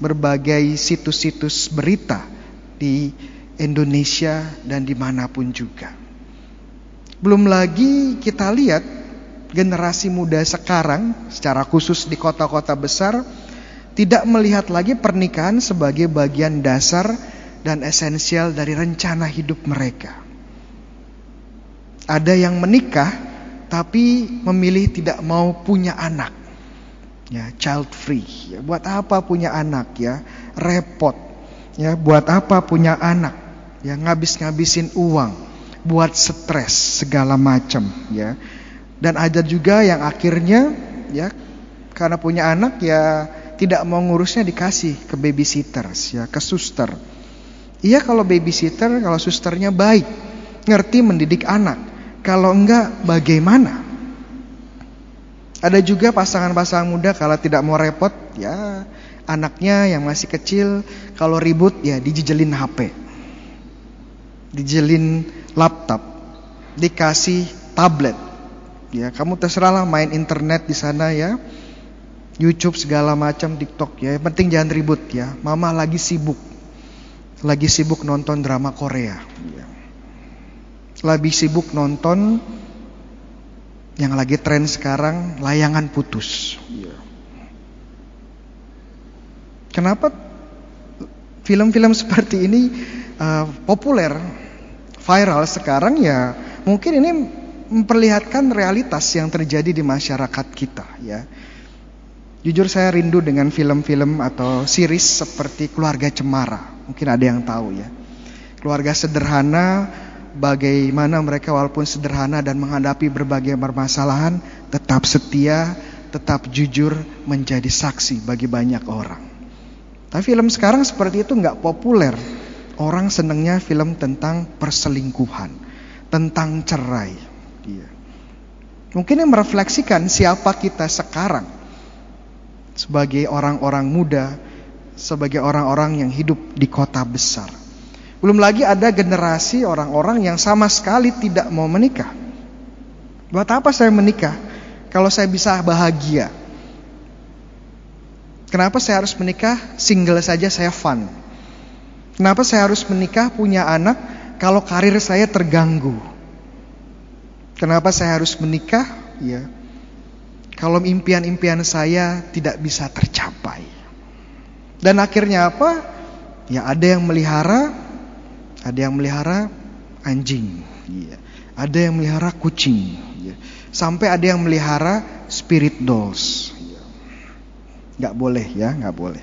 berbagai situs-situs berita di Indonesia dan di mana pun juga. Belum lagi kita lihat generasi muda sekarang secara khusus di kota-kota besar tidak melihat lagi pernikahan sebagai bagian dasar dan esensial dari rencana hidup mereka. Ada yang menikah tapi memilih tidak mau punya anak. Ya, child free. Ya, buat apa punya anak ya? Repot. Ya, buat apa punya anak? Ya, ngabis-ngabisin uang, buat stres segala macam, ya. Dan ada juga yang akhirnya ya karena punya anak ya tidak mau ngurusnya dikasih ke babysitter, ya, ke suster. Iya kalau babysitter, kalau susternya baik, ngerti mendidik anak. Kalau enggak bagaimana? Ada juga pasangan-pasangan muda kalau tidak mau repot ya anaknya yang masih kecil kalau ribut ya dijejelin HP. Dijelin laptop, dikasih tablet. Ya, kamu terserahlah main internet di sana ya. YouTube segala macam, TikTok ya. Yang penting jangan ribut ya. Mama lagi sibuk. Lagi sibuk nonton drama Korea. Ya lebih sibuk nonton yang lagi tren sekarang layangan putus. Iya. Kenapa film-film seperti ini uh, populer, viral sekarang ya? Mungkin ini memperlihatkan realitas yang terjadi di masyarakat kita ya. Jujur saya rindu dengan film-film atau series seperti Keluarga Cemara. Mungkin ada yang tahu ya. Keluarga sederhana bagaimana mereka walaupun sederhana dan menghadapi berbagai permasalahan tetap setia, tetap jujur menjadi saksi bagi banyak orang. Tapi film sekarang seperti itu nggak populer. Orang senengnya film tentang perselingkuhan, tentang cerai. Iya. Mungkin yang merefleksikan siapa kita sekarang sebagai orang-orang muda, sebagai orang-orang yang hidup di kota besar. Belum lagi ada generasi orang-orang yang sama sekali tidak mau menikah. Buat apa saya menikah? Kalau saya bisa bahagia. Kenapa saya harus menikah? Single saja saya fun. Kenapa saya harus menikah punya anak kalau karir saya terganggu? Kenapa saya harus menikah? Ya. Kalau impian-impian saya tidak bisa tercapai. Dan akhirnya apa? Ya ada yang melihara, ada yang melihara anjing, ya. ada yang melihara kucing, ya. sampai ada yang melihara spirit dolls. Ya. Gak boleh ya, gak boleh.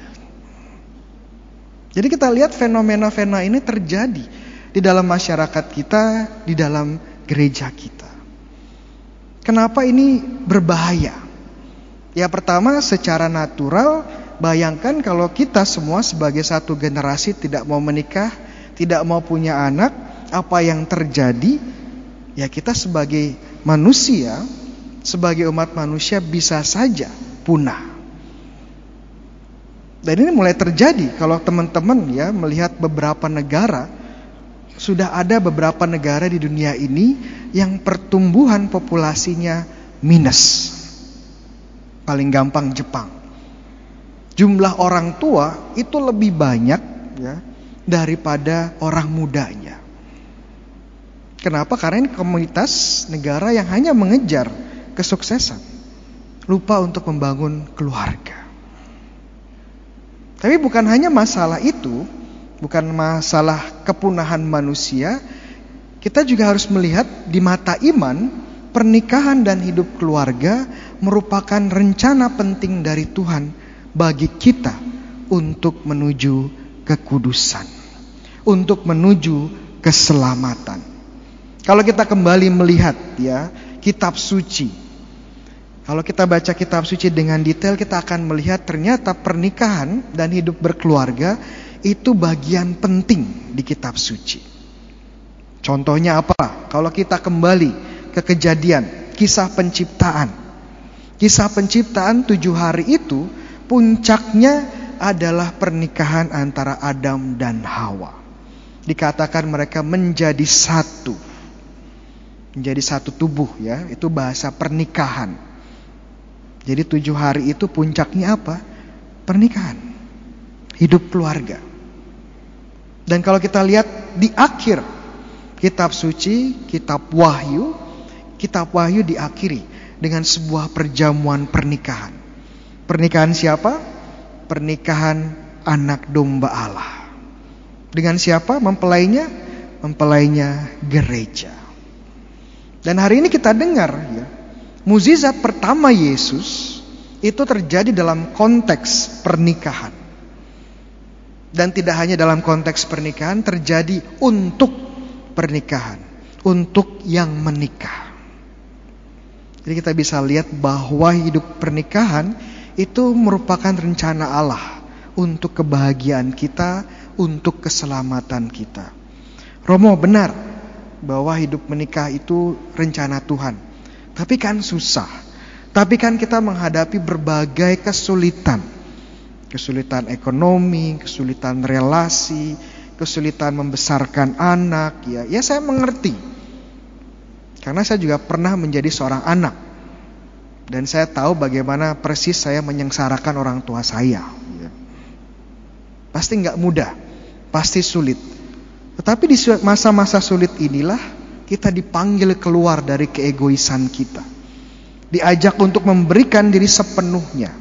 Jadi kita lihat fenomena-fenomena ini terjadi di dalam masyarakat kita, di dalam gereja kita. Kenapa ini berbahaya? Ya pertama secara natural bayangkan kalau kita semua sebagai satu generasi tidak mau menikah, tidak mau punya anak, apa yang terjadi? Ya kita sebagai manusia, sebagai umat manusia bisa saja punah. Dan ini mulai terjadi kalau teman-teman ya melihat beberapa negara sudah ada beberapa negara di dunia ini yang pertumbuhan populasinya minus. Paling gampang Jepang. Jumlah orang tua itu lebih banyak ya daripada orang mudanya. Kenapa? Karena ini komunitas negara yang hanya mengejar kesuksesan. Lupa untuk membangun keluarga. Tapi bukan hanya masalah itu, bukan masalah kepunahan manusia, kita juga harus melihat di mata iman, pernikahan dan hidup keluarga merupakan rencana penting dari Tuhan bagi kita untuk menuju kekudusan, untuk menuju keselamatan. Kalau kita kembali melihat ya kitab suci kalau kita baca kitab suci dengan detail kita akan melihat ternyata pernikahan dan hidup berkeluarga itu bagian penting di kitab suci. Contohnya apa? Kalau kita kembali ke kejadian, kisah penciptaan. Kisah penciptaan tujuh hari itu puncaknya adalah pernikahan antara Adam dan Hawa. Dikatakan mereka menjadi satu. Menjadi satu tubuh ya, itu bahasa pernikahan. Jadi tujuh hari itu puncaknya apa? Pernikahan. Hidup keluarga. Dan kalau kita lihat di akhir kitab suci, kitab wahyu, kitab wahyu diakhiri dengan sebuah perjamuan pernikahan. Pernikahan siapa? Pernikahan anak domba Allah. Dengan siapa mempelainya? Mempelainya gereja. Dan hari ini kita dengar ya, Muzizat pertama Yesus itu terjadi dalam konteks pernikahan. Dan tidak hanya dalam konteks pernikahan, terjadi untuk pernikahan, untuk yang menikah. Jadi kita bisa lihat bahwa hidup pernikahan itu merupakan rencana Allah untuk kebahagiaan kita, untuk keselamatan kita. Romo benar bahwa hidup menikah itu rencana Tuhan. Tapi kan susah. Tapi kan kita menghadapi berbagai kesulitan. Kesulitan ekonomi, kesulitan relasi, kesulitan membesarkan anak, ya. Ya saya mengerti. Karena saya juga pernah menjadi seorang anak. Dan saya tahu bagaimana persis saya menyengsarakan orang tua saya. Ya. Pasti nggak mudah, pasti sulit. Tetapi di masa-masa sulit inilah kita dipanggil keluar dari keegoisan kita. Diajak untuk memberikan diri sepenuhnya.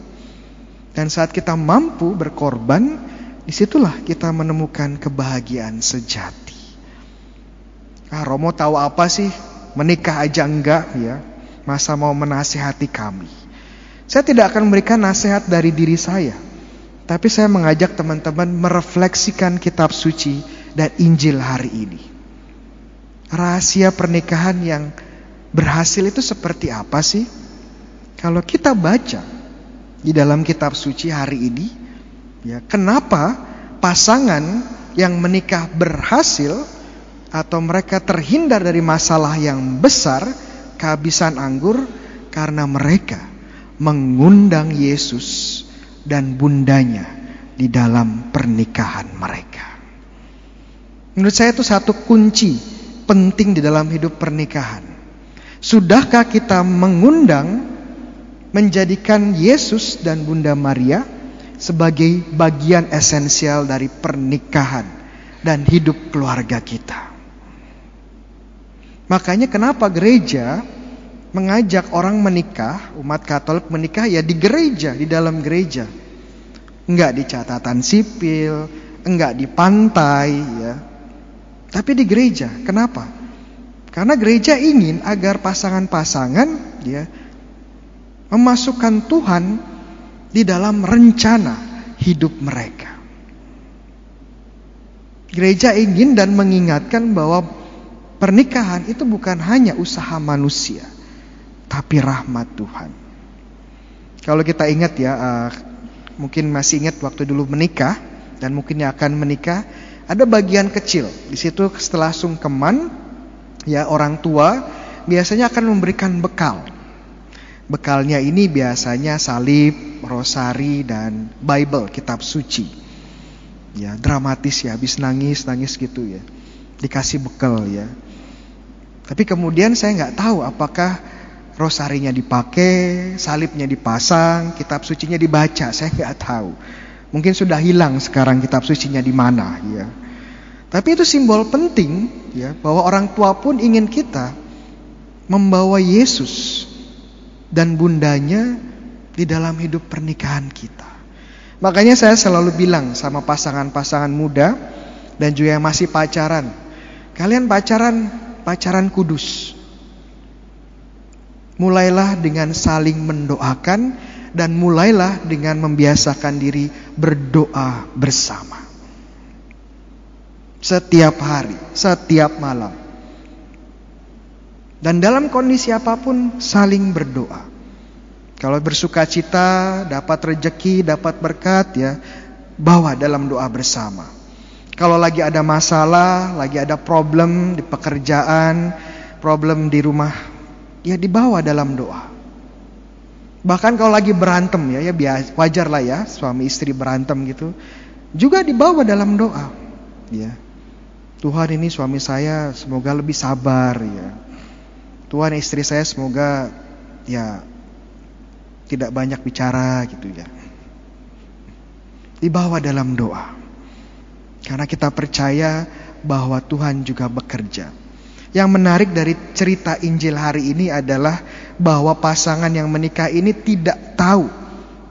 Dan saat kita mampu berkorban, di situlah kita menemukan kebahagiaan sejati. Ah, Romo tahu apa sih? Menikah aja enggak ya. Masa mau menasihati kami. Saya tidak akan memberikan nasihat dari diri saya. Tapi saya mengajak teman-teman merefleksikan kitab suci dan Injil hari ini rahasia pernikahan yang berhasil itu seperti apa sih? Kalau kita baca di dalam kitab suci hari ini, ya, kenapa pasangan yang menikah berhasil atau mereka terhindar dari masalah yang besar, kehabisan anggur karena mereka mengundang Yesus dan bundanya di dalam pernikahan mereka. Menurut saya itu satu kunci penting di dalam hidup pernikahan. Sudahkah kita mengundang menjadikan Yesus dan Bunda Maria sebagai bagian esensial dari pernikahan dan hidup keluarga kita? Makanya kenapa gereja mengajak orang menikah, umat Katolik menikah ya di gereja, di dalam gereja. Enggak di catatan sipil, enggak di pantai ya. Tapi di gereja, kenapa? Karena gereja ingin agar pasangan-pasangan ya memasukkan Tuhan di dalam rencana hidup mereka. Gereja ingin dan mengingatkan bahwa pernikahan itu bukan hanya usaha manusia, tapi rahmat Tuhan. Kalau kita ingat ya, uh, mungkin masih ingat waktu dulu menikah dan mungkin yang akan menikah, ada bagian kecil. Di situ setelah sungkeman ya orang tua biasanya akan memberikan bekal. Bekalnya ini biasanya salib, rosari dan Bible, kitab suci. Ya, dramatis ya, habis nangis, nangis gitu ya. Dikasih bekal ya. Tapi kemudian saya nggak tahu apakah rosarinya dipakai, salibnya dipasang, kitab sucinya dibaca, saya nggak tahu. Mungkin sudah hilang sekarang kitab sucinya di mana ya. Tapi itu simbol penting ya bahwa orang tua pun ingin kita membawa Yesus dan bundanya di dalam hidup pernikahan kita. Makanya saya selalu bilang sama pasangan-pasangan muda dan juga yang masih pacaran, kalian pacaran pacaran kudus. Mulailah dengan saling mendoakan dan mulailah dengan membiasakan diri berdoa bersama. Setiap hari, setiap malam. Dan dalam kondisi apa pun saling berdoa. Kalau bersuka cita, dapat rejeki, dapat berkat ya, bawa dalam doa bersama. Kalau lagi ada masalah, lagi ada problem di pekerjaan, problem di rumah, ya dibawa dalam doa. Bahkan kalau lagi berantem ya, ya biasa, wajar lah ya suami istri berantem gitu. Juga dibawa dalam doa. Ya. Tuhan ini suami saya semoga lebih sabar ya. Tuhan istri saya semoga ya tidak banyak bicara gitu ya. Dibawa dalam doa. Karena kita percaya bahwa Tuhan juga bekerja. Yang menarik dari cerita Injil hari ini adalah bahwa pasangan yang menikah ini tidak tahu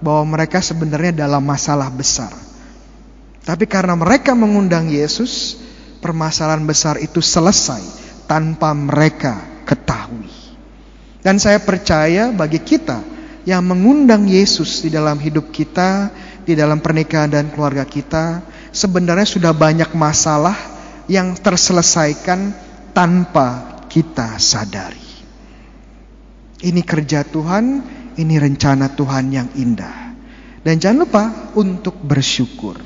bahwa mereka sebenarnya dalam masalah besar. Tapi karena mereka mengundang Yesus, permasalahan besar itu selesai tanpa mereka ketahui. Dan saya percaya bagi kita yang mengundang Yesus di dalam hidup kita, di dalam pernikahan dan keluarga kita, sebenarnya sudah banyak masalah yang terselesaikan tanpa kita sadari. Ini kerja Tuhan, ini rencana Tuhan yang indah. Dan jangan lupa untuk bersyukur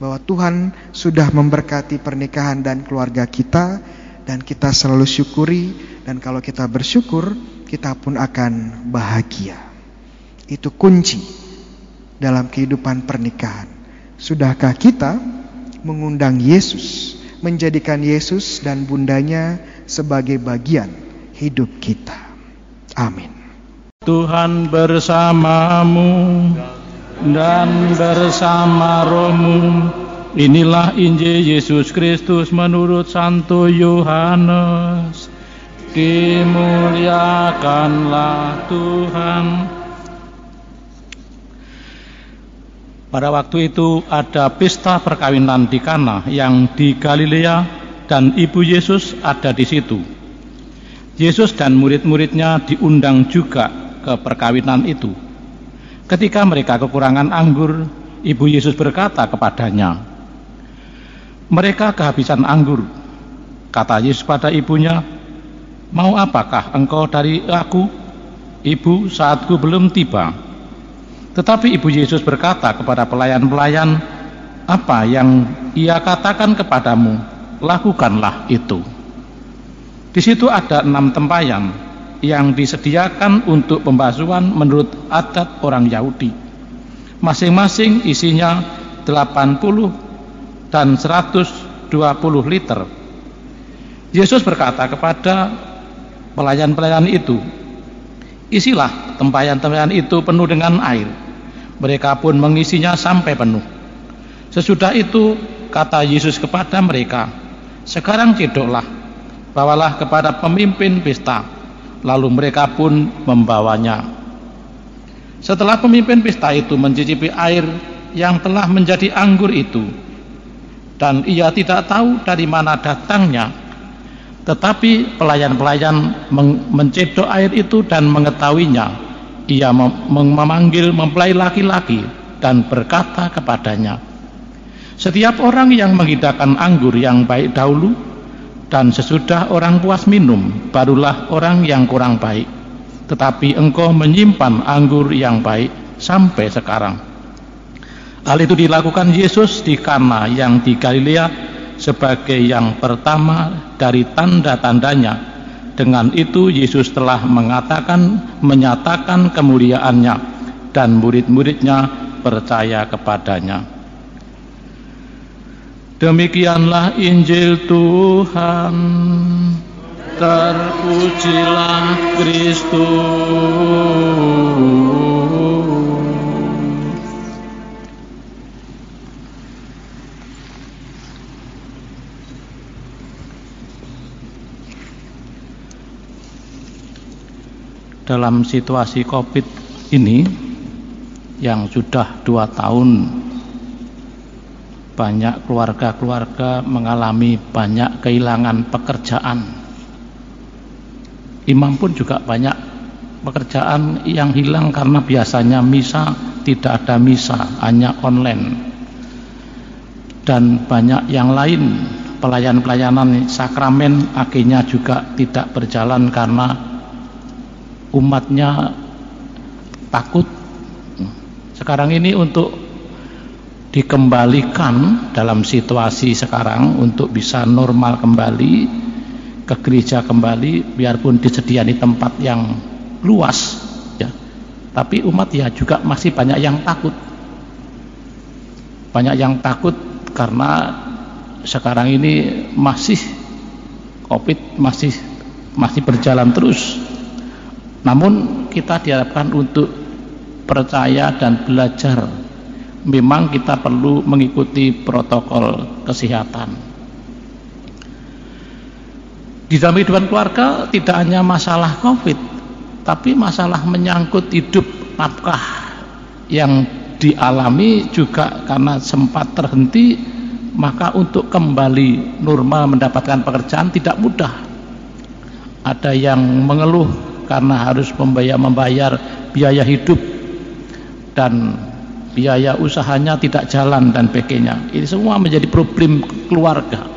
bahwa Tuhan sudah memberkati pernikahan dan keluarga kita dan kita selalu syukuri dan kalau kita bersyukur kita pun akan bahagia. Itu kunci dalam kehidupan pernikahan. Sudahkah kita mengundang Yesus menjadikan Yesus dan bundanya sebagai bagian hidup kita. Amin. Tuhan bersamamu dan bersama rohmu. Inilah Injil Yesus Kristus menurut Santo Yohanes. Dimuliakanlah Tuhan. Pada waktu itu ada pesta perkawinan di Kana yang di Galilea dan ibu Yesus ada di situ. Yesus dan murid-muridnya diundang juga ke perkawinan itu. Ketika mereka kekurangan anggur, ibu Yesus berkata kepadanya, "Mereka kehabisan anggur." Kata Yesus pada ibunya, "Mau apakah engkau dari aku? Ibu, saatku belum tiba." Tetapi Ibu Yesus berkata kepada pelayan-pelayan, "Apa yang ia katakan kepadamu, lakukanlah itu." Di situ ada enam tempayan yang disediakan untuk pembasuhan menurut adat orang Yahudi. Masing-masing isinya 80 dan 120 liter. Yesus berkata kepada pelayan-pelayan itu, Isilah tempayan-tempayan itu penuh dengan air. Mereka pun mengisinya sampai penuh. Sesudah itu kata Yesus kepada mereka, "Sekarang cedoklah, bawalah kepada pemimpin pesta." Lalu mereka pun membawanya. Setelah pemimpin pesta itu mencicipi air yang telah menjadi anggur itu, dan ia tidak tahu dari mana datangnya, tetapi pelayan-pelayan mencedok air itu dan mengetahuinya. Ia memanggil mempelai laki-laki dan berkata kepadanya, Setiap orang yang menghidangkan anggur yang baik dahulu dan sesudah orang puas minum, barulah orang yang kurang baik. Tetapi engkau menyimpan anggur yang baik sampai sekarang. Hal itu dilakukan Yesus di Kana yang di Galilea sebagai yang pertama dari tanda-tandanya. Dengan itu Yesus telah mengatakan menyatakan kemuliaannya dan murid-muridnya percaya kepadanya. Demikianlah Injil Tuhan. Terpujilah Kristus. Dalam situasi COVID ini yang sudah dua tahun banyak keluarga-keluarga mengalami banyak kehilangan pekerjaan. Imam pun juga banyak pekerjaan yang hilang karena biasanya misa tidak ada misa, hanya online. Dan banyak yang lain, pelayan-pelayanan sakramen akhirnya juga tidak berjalan karena umatnya takut. Sekarang ini untuk dikembalikan dalam situasi sekarang untuk bisa normal kembali ke gereja kembali biarpun disediani tempat yang luas ya. Tapi umat ya juga masih banyak yang takut. Banyak yang takut karena sekarang ini masih covid masih masih berjalan terus namun kita diharapkan untuk percaya dan belajar memang kita perlu mengikuti protokol kesehatan. Di dalam kehidupan keluarga tidak hanya masalah COVID, tapi masalah menyangkut hidup nafkah yang dialami juga karena sempat terhenti, maka untuk kembali normal mendapatkan pekerjaan tidak mudah. Ada yang mengeluh karena harus membayar, membayar biaya hidup dan biaya usahanya tidak jalan dan sebagainya. Ini semua menjadi problem keluarga.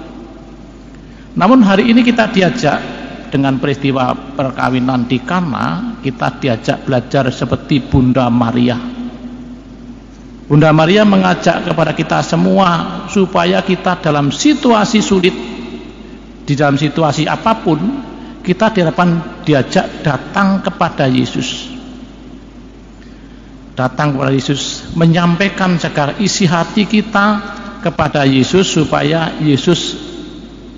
Namun hari ini kita diajak dengan peristiwa perkawinan di Kana, kita diajak belajar seperti Bunda Maria. Bunda Maria mengajak kepada kita semua supaya kita dalam situasi sulit, di dalam situasi apa pun, kita diharapkan diajak datang kepada Yesus. Datang kepada Yesus menyampaikan segala isi hati kita kepada Yesus supaya Yesus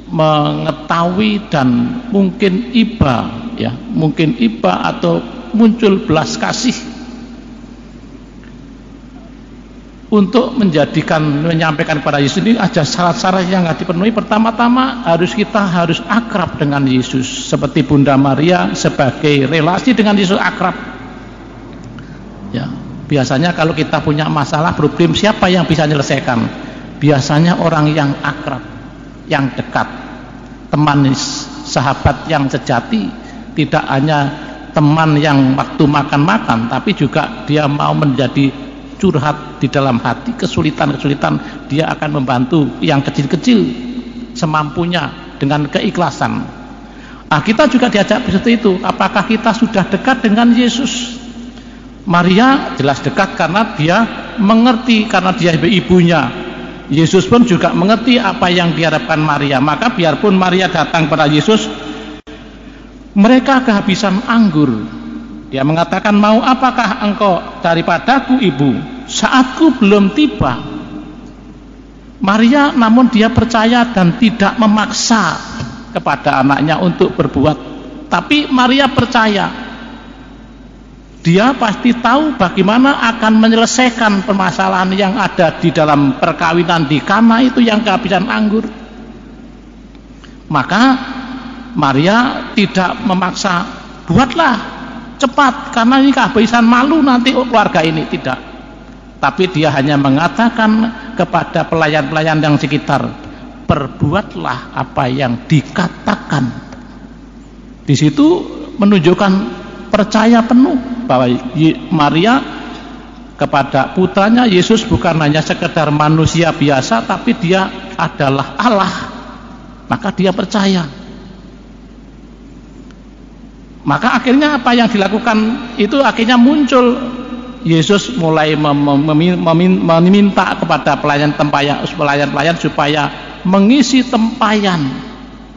mengetahui dan mungkin iba ya mungkin iba atau muncul belas kasih untuk menjadikan menyampaikan kepada Yesus ini ada syarat-syarat yang harus dipenuhi pertama-tama harus kita harus akrab dengan Yesus seperti Bunda Maria sebagai relasi dengan Yesus akrab ya Biasanya kalau kita punya masalah problem siapa yang bisa menyelesaikan? Biasanya orang yang akrab, yang dekat, teman sahabat yang sejati, tidak hanya teman yang waktu makan-makan, tapi juga dia mau menjadi curhat di dalam hati kesulitan-kesulitan, dia akan membantu yang kecil-kecil semampunya dengan keikhlasan. Nah, kita juga diajak seperti itu. Apakah kita sudah dekat dengan Yesus? Maria jelas dekat karena dia mengerti karena dia ibunya. Yesus pun juga mengerti apa yang diharapkan Maria. Maka biarpun Maria datang pada Yesus, mereka kehabisan anggur. Dia mengatakan, "Mau apakah engkau daripadaku, Ibu? Saatku belum tiba." Maria namun dia percaya dan tidak memaksa kepada anaknya untuk berbuat. Tapi Maria percaya dia pasti tahu bagaimana akan menyelesaikan permasalahan yang ada di dalam perkawinan di Kana itu yang kehabisan anggur. Maka Maria tidak memaksa, buatlah cepat karena ini kehabisan malu nanti keluarga ini tidak. Tapi dia hanya mengatakan kepada pelayan-pelayan yang sekitar, perbuatlah apa yang dikatakan. Di situ menunjukkan percaya penuh bahwa Maria kepada putranya Yesus bukan hanya sekedar manusia biasa tapi dia adalah Allah maka dia percaya maka akhirnya apa yang dilakukan itu akhirnya muncul. Yesus mulai meminta kepada pelayan tempayan pelayan-pelayan supaya mengisi tempayan.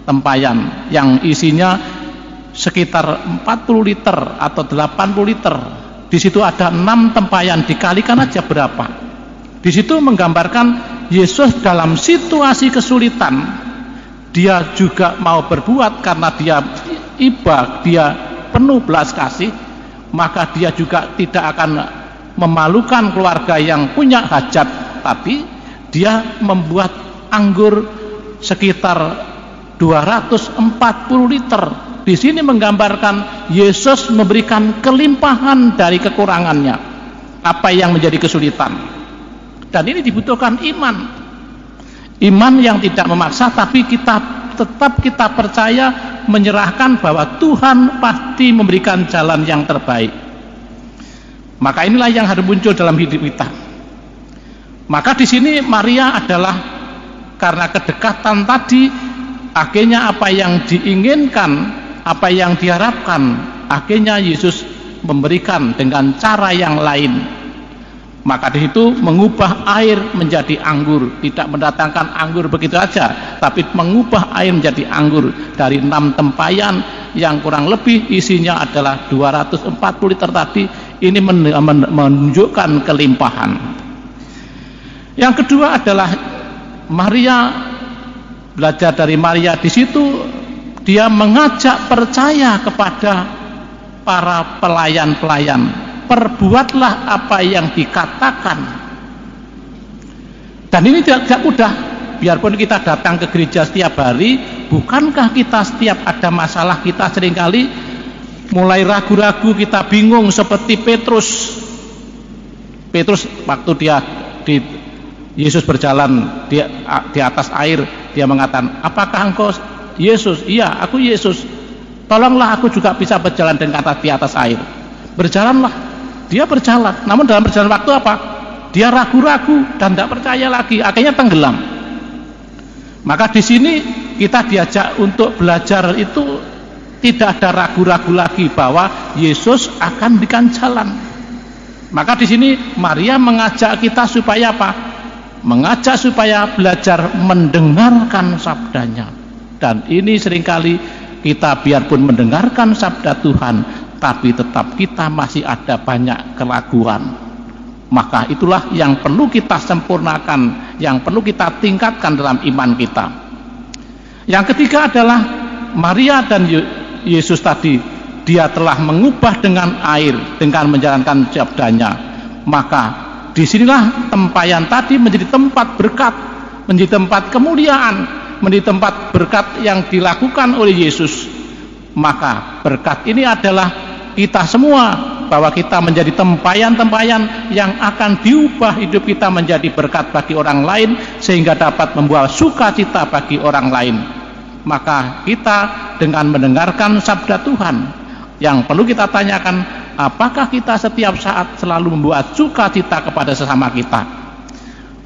Tempayan yang isinya sekitar 40 liter atau 80 liter. Di situ ada enam tempayan dikalikan aja berapa. Di situ menggambarkan Yesus dalam situasi kesulitan. Dia juga mau berbuat karena dia iba, dia penuh belas kasih, maka dia juga tidak akan memalukan keluarga yang punya hajat, tapi dia membuat anggur sekitar 240 liter. Di sini menggambarkan Yesus memberikan kelimpahan dari kekurangannya. Apa yang menjadi kesulitan. Dan ini dibutuhkan iman. Iman yang tidak memaksa tapi kita tetap kita percaya menyerahkan bahwa Tuhan pasti memberikan jalan yang terbaik. Maka inilah yang harus muncul dalam hidup kita. Maka di sini Maria adalah karena kedekatan tadi akhirnya apa yang diinginkan, apa yang diharapkan, akhirnya Yesus memberikan dengan cara yang lain. Maka di situ mengubah air menjadi anggur, tidak mendatangkan anggur begitu saja, tapi mengubah air menjadi anggur dari enam tempayan yang kurang lebih isinya adalah 240 liter tadi. Ini menunjukkan kelimpahan. Yang kedua adalah Maria belajar dari Maria di situ dia mengajak percaya kepada para pelayan-pelayan perbuatlah apa yang dikatakan. Dan ini tidak, tidak mudah. Biarpun kita datang ke gereja setiap hari bukankah kita setiap ada masalah kita sering kali mulai ragu-ragu kita bingung seperti Petrus. Petrus waktu dia di Yesus berjalan di, di atas air dia mengatakan apakah engkau Yesus? Iya aku Yesus. Tolonglah aku juga bisa berjalan dengan kata di atas air. Berjalanlah dia berjalan, namun dalam perjalanan waktu apa? Dia ragu-ragu dan tidak percaya lagi, akhirnya tenggelam. Maka di sini kita diajak untuk belajar itu tidak ada ragu-ragu lagi bahwa Yesus akan berikan jalan. Maka di sini Maria mengajak kita supaya apa? Mengajak supaya belajar mendengarkan sabdanya. Dan ini sering kali kita biarpun mendengarkan sabda Tuhan, tapi tetap kita masih ada banyak keraguan. Maka itulah yang perlu kita sempurnakan yang perlu kita tingkatkan dalam iman kita. Yang ketiga adalah Maria dan Yesus tadi dia telah mengubah dengan air dengan menjalankan sabdanya. Maka di sinilah tempayan tadi menjadi tempat berkat menjadi tempat kemuliaan menjadi tempat berkat yang dilakukan oleh Yesus. Maka berkat ini adalah kita semua bahwa kita menjadi tempayan-tempayan yang akan diubah hidup kita menjadi berkat bagi orang lain sehingga dapat membawa sukacita bagi orang lain. Maka kita dengan mendengarkan sabda Tuhan yang perlu kita tanyakan apakah kita setiap saat selalu membuat sukacita kepada sesama kita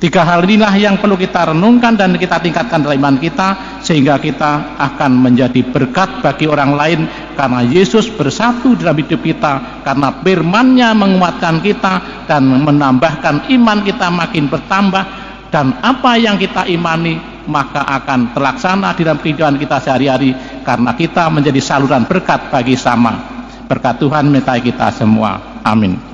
Tiga hal inilah yang perlu kita renungkan dan kita tingkatkan dalam iman kita sehingga kita akan menjadi berkat bagi orang lain karena Yesus bersatu dalam hidup kita karena firman-Nya menguatkan kita dan menambahkan iman kita makin bertambah. Dan apa yang kita imani maka akan terlaksana di dalam kehidupan kita sehari-hari karena kita menjadi saluran berkat bagi sama. Berkat Tuhan menyertai kita semua. Amin